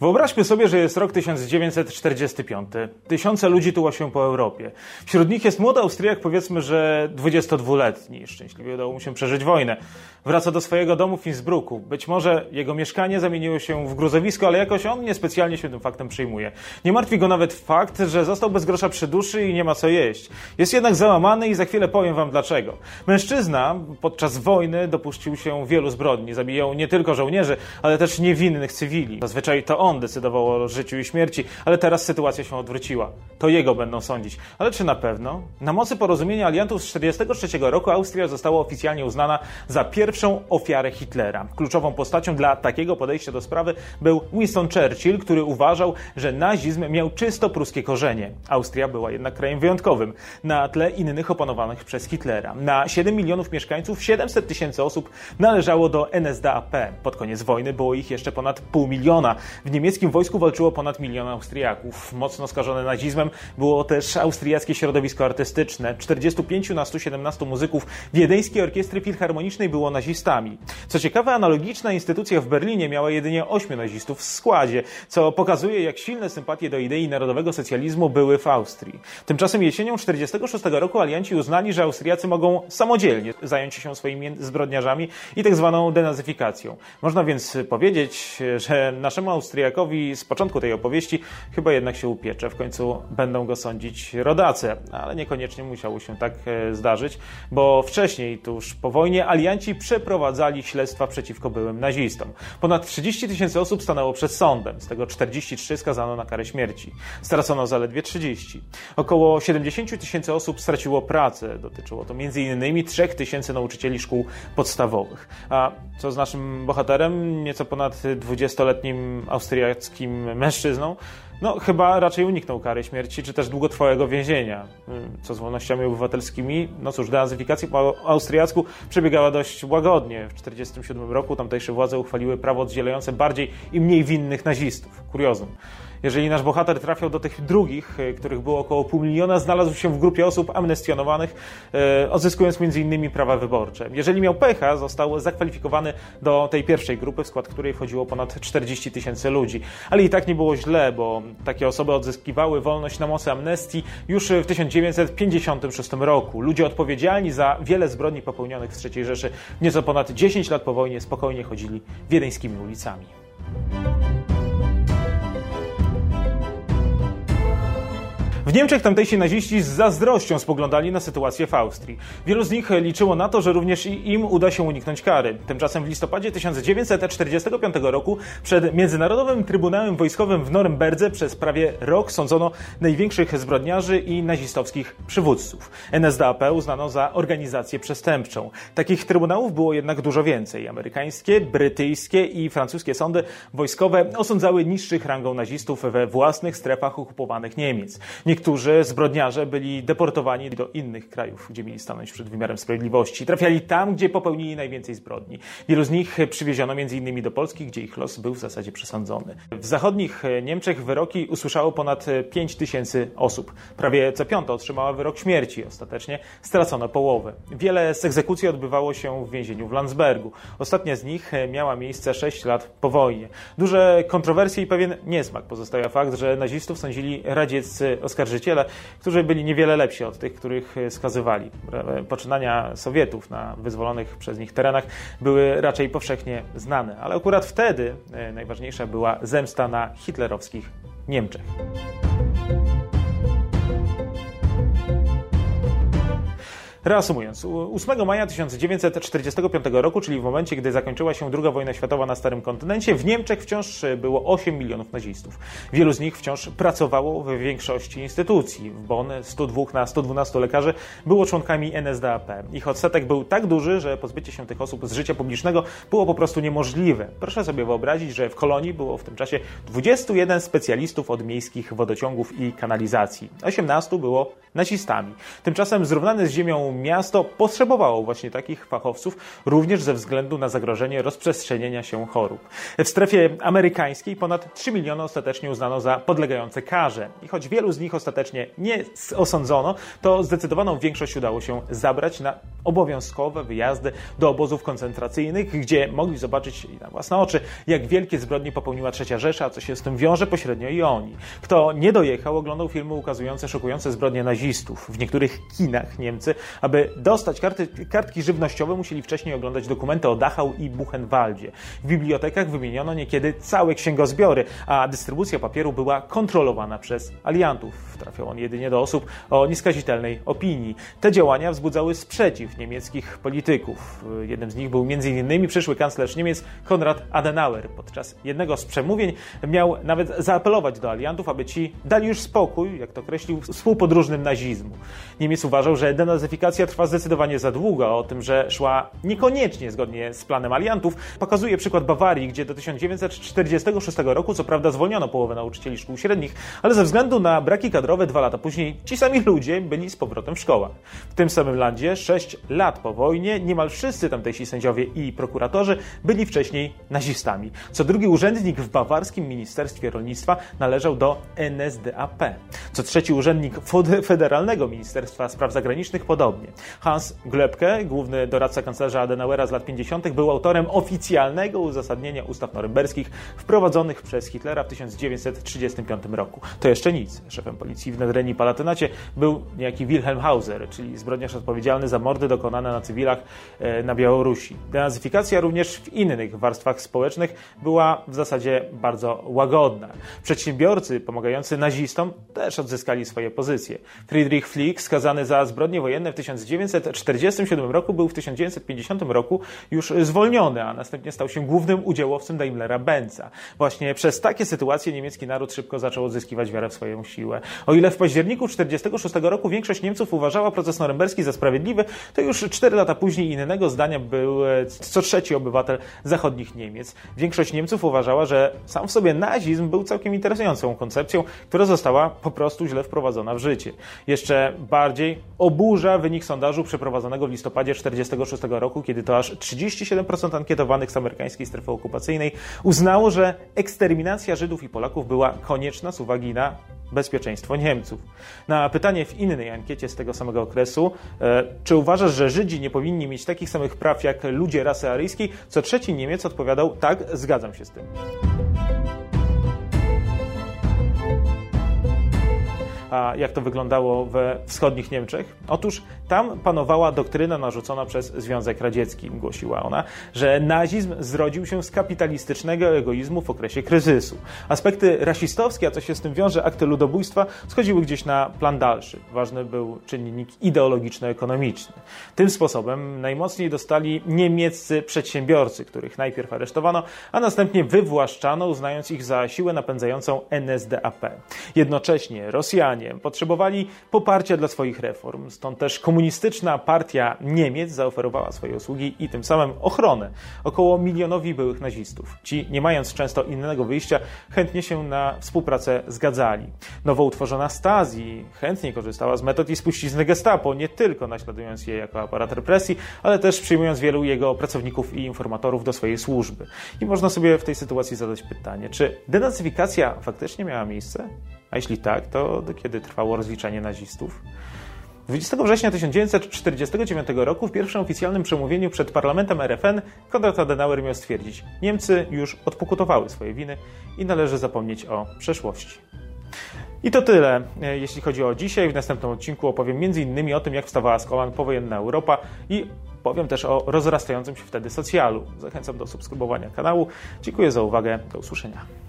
Wyobraźmy sobie, że jest rok 1945. Tysiące ludzi tuła się po Europie. Wśród nich jest młody Austriak, powiedzmy, że 22-letni. Szczęśliwie udało mu się przeżyć wojnę. Wraca do swojego domu w Innsbrucku. Być może jego mieszkanie zamieniło się w gruzowisko, ale jakoś on niespecjalnie się tym faktem przejmuje. Nie martwi go nawet fakt, że został bez grosza przy duszy i nie ma co jeść. Jest jednak załamany i za chwilę powiem wam dlaczego. Mężczyzna podczas wojny dopuścił się wielu zbrodni. Zabijał nie tylko żołnierzy, ale też niewinnych cywili. Zazwyczaj to on decydował o życiu i śmierci, ale teraz sytuacja się odwróciła. To jego będą sądzić. Ale czy na pewno? Na mocy porozumienia aliantów z 1943 roku Austria została oficjalnie uznana za pierwszą ofiarę Hitlera. Kluczową postacią dla takiego podejścia do sprawy był Winston Churchill, który uważał, że nazizm miał czysto pruskie korzenie. Austria była jednak krajem wyjątkowym na tle innych opanowanych przez Hitlera. Na 7 milionów mieszkańców 700 tysięcy osób należało do NSDAP. Pod koniec wojny było ich jeszcze ponad pół miliona. W niemieckim wojsku walczyło ponad milion Austriaków. Mocno skażone nazizmem było też austriackie środowisko artystyczne. 45 na 117 muzyków Wiedeńskiej Orkiestry Filharmonicznej było nazistami. Co ciekawe, analogiczna instytucja w Berlinie miała jedynie 8 nazistów w składzie, co pokazuje, jak silne sympatie do idei narodowego socjalizmu były w Austrii. Tymczasem jesienią 1946 roku alianci uznali, że Austriacy mogą samodzielnie zająć się swoimi zbrodniarzami i tak zwaną denazyfikacją. Można więc powiedzieć, że naszemu Austriakowi z początku tej opowieści chyba jednak się upiecze. W końcu będą go sądzić rodacy, ale niekoniecznie musiało się tak e, zdarzyć, bo wcześniej, tuż po wojnie, alianci przeprowadzali śledztwa przeciwko byłym nazistom. Ponad 30 tysięcy osób stanęło przed sądem, z tego 43 skazano na karę śmierci. Stracono zaledwie 30. Około 70 tysięcy osób straciło pracę. Dotyczyło to m.in. 3 tysięcy nauczycieli szkół podstawowych. A co z naszym bohaterem, nieco ponad 20-letnim austriackim mężczyzną? No, chyba raczej uniknął kary śmierci, czy też długotrwałego więzienia. Co z wolnościami obywatelskimi? No cóż, denazyfikacja po austriacku przebiegała dość łagodnie. W 1947 roku tamtejsze władze uchwaliły prawo oddzielające bardziej i mniej winnych nazistów. Kuriozum. Jeżeli nasz bohater trafiał do tych drugich, e, których było około pół miliona, znalazł się w grupie osób amnestionowanych, e, odzyskując m.in. prawa wyborcze. Jeżeli miał pecha, został zakwalifikowany do tej pierwszej grupy, w skład której wchodziło ponad 40 tysięcy ludzi. Ale i tak nie było źle, bo takie osoby odzyskiwały wolność na mocy amnestii już w 1956 roku. Ludzie odpowiedzialni za wiele zbrodni popełnionych w III Rzeszy nieco ponad 10 lat po wojnie spokojnie chodzili wiedeńskimi ulicami. W Niemczech tamtejsi naziści z zazdrością spoglądali na sytuację w Austrii. Wielu z nich liczyło na to, że również im uda się uniknąć kary. Tymczasem w listopadzie 1945 roku przed Międzynarodowym Trybunałem Wojskowym w Norymberdze przez prawie rok sądzono największych zbrodniarzy i nazistowskich przywódców. NSDAP uznano za organizację przestępczą. Takich trybunałów było jednak dużo więcej. Amerykańskie, brytyjskie i francuskie sądy wojskowe osądzały niższych rangą nazistów we własnych strefach okupowanych Niemiec. Niektórzy zbrodniarze byli deportowani do innych krajów, gdzie mieli stanąć przed wymiarem sprawiedliwości. Trafiali tam, gdzie popełnili najwięcej zbrodni. Wielu z nich przywieziono m.in. do Polski, gdzie ich los był w zasadzie przesądzony. W zachodnich Niemczech wyroki usłyszało ponad 5 tysięcy osób. Prawie co piąta otrzymała wyrok śmierci. Ostatecznie stracono połowę. Wiele z egzekucji odbywało się w więzieniu w Landsbergu. Ostatnia z nich miała miejsce 6 lat po wojnie. Duże kontrowersje i pewien niesmak pozostawia fakt, że nazistów sądzili radzieccy oskarżyciele oskarżyciele, którzy byli niewiele lepsi od tych, których skazywali. Poczynania Sowietów na wyzwolonych przez nich terenach były raczej powszechnie znane, ale akurat wtedy e, najważniejsza była zemsta na hitlerowskich Niemczech. Reasumując, 8 maja 1945 roku, czyli w momencie, gdy zakończyła się II wojna światowa na Starym Kontynencie, w Niemczech wciąż było 8 milionów nazistów. Wielu z nich wciąż pracowało w większości instytucji. W Bonn 102 na 112 lekarzy było członkami NSDAP. Ich odsetek był tak duży, że pozbycie się tych osób z życia publicznego było po prostu niemożliwe. Proszę sobie wyobrazić, że w kolonii było w tym czasie 21 specjalistów od miejskich wodociągów i kanalizacji. 18 było nazistami. Tymczasem zrównany z ziemią miasto potrzebowało właśnie takich fachowców, również ze względu na zagrożenie rozprzestrzenienia się chorób. W strefie amerykańskiej ponad 3 miliony ostatecznie uznano za podlegające karze. I choć wielu z nich ostatecznie nie osądzono, to zdecydowaną większość udało się zabrać na obowiązkowe wyjazdy do obozów koncentracyjnych, gdzie mogli zobaczyć na własne oczy, jak wielkie zbrodnie popełniła Trzecia Rzesza, a co się z tym wiąże pośrednio i oni. Kto nie dojechał, oglądał filmy ukazujące szokujące zbrodnie nazistów. W niektórych kinach Niemcy, aby dostać karty, kartki żywnościowe, musieli wcześniej oglądać dokumenty o Dachau i Buchenwaldzie. W bibliotekach wymieniono niekiedy całe księgozbiory, a dystrybucja papieru była kontrolowana przez aliantów. Trafiał on jedynie do osób o nieskazitelnej opinii. Te działania wzbudzały sprzeciw niemieckich polityków. Jednym z nich był m.in. przyszły kanclerz Niemiec Konrad Adenauer. Podczas jednego z przemówień miał nawet zaapelować do aliantów, aby ci dali już spokój, jak to określił, współpodróżnym nazizmu. Niemiec uważał, że denazyfikacja trwa zdecydowanie za długo, o tym, że szła niekoniecznie zgodnie z planem aliantów, pokazuje przykład Bawarii, gdzie do 1946 roku co prawda zwolniono połowę nauczycieli szkół średnich, ale ze względu na braki kadrowe dwa lata później ci sami ludzie byli z powrotem w szkołach. W tym samym landzie, sześć lat po wojnie, niemal wszyscy tamtejsi sędziowie i prokuratorzy byli wcześniej nazistami. Co drugi urzędnik w bawarskim Ministerstwie Rolnictwa należał do NSDAP. Co trzeci urzędnik Federalnego Ministerstwa Spraw Zagranicznych podobnie. Hans Glebke, główny doradca kanclerza Adenauera z lat 50., był autorem oficjalnego uzasadnienia ustaw norymberskich wprowadzonych przez Hitlera w 1935 roku. To jeszcze nic. Szefem policji w Nedreni Palatynacie był niejaki Wilhelm Hauser, czyli zbrodniarz odpowiedzialny za mordy dokonane na cywilach e, na Białorusi. Denazyfikacja również w innych warstwach społecznych była w zasadzie bardzo łagodna. Przedsiębiorcy pomagający nazistom też odzyskali swoje pozycje. Friedrich Flick, skazany za zbrodnie wojenne w 1947 roku, był w 1950 roku już zwolniony, a następnie stał się głównym udziałowcem Daimlera Benza. Właśnie przez takie sytuacje niemiecki naród szybko zaczął odzyskiwać wiarę w swoją siłę. O ile w październiku 1946 roku większość Niemców uważała proces norymberski za sprawiedliwy, to już cztery lata później innego zdania był e, co trzeci obywatel zachodnich Niemiec. Większość Niemców uważała, że sam w sobie nazizm był całkiem interesującą koncepcją, która została po prostu źle wprowadzona w życie. Jeszcze bardziej oburza wynik sondażu przeprowadzonego w listopadzie 1946 roku, kiedy to aż 37% ankietowanych z amerykańskiej strefy okupacyjnej uznało, że eksterminacja Żydów i Polaków była konieczna z uwagi na bezpieczeństwo Niemców. Na pytanie w innej ankiecie z tego samego okresu, e, czy uważasz, że Żydzi nie powinni mieć takich samych praw jak ludzie rasy aryjskiej, co trzeci Niemiec odpowiadał, tak, zgadzam się z tym. Jak to wyglądało we wschodnich Niemczech? Otóż tam panowała doktryna narzucona przez Związek Radziecki. Głosiła ona, że nazizm zrodził się z kapitalistycznego egoizmu w okresie kryzysu. Aspekty rasistowskie, a co się z tym wiąże, akty ludobójstwa, schodziły gdzieś na plan dalszy. Ważny był czynnik ideologiczno-ekonomiczny. Tym sposobem najmocniej dostali niemieccy przedsiębiorcy, których najpierw aresztowano, a następnie wywłaszczano, uznając ich za siłę napędzającą NSDAP. Jednocześnie Rosjanie potrzebowali poparcia dla swoich reform, stąd też komunistyczna partia Niemiec zaoferowała swoje usługi i tym samym ochronę około milionowi byłych nazistów. Ci, nie mając często innego wyjścia, chętnie się na współpracę zgadzali. Nowo utworzona Stasi chętnie korzystała z metod i spuścizny gestapo, nie tylko naśladując je jako aparat represji, ale też przyjmując wielu jego pracowników i informatorów do swojej służby. I można sobie w tej sytuacji zadać pytanie, czy denazyfikacja faktycznie miała miejsce? A jeśli tak, to do kiedy trwało rozliczanie nazistów? 20 września 1949 roku w pierwszym oficjalnym przemówieniu przed parlamentem RFN Konrad Adenauer miał stwierdzić: Niemcy już odpokutowały swoje winy i należy zapomnieć o przeszłości. I to tyle, e, jeśli chodzi o dzisiaj. W następnym odcinku opowiem m.in. o tym, jak wstawała z kolan powojenna Europa i powiem też o rozrastającym się wtedy socjalu. Zachęcam do subskrybowania kanału. Dziękuję za uwagę. Do usłyszenia.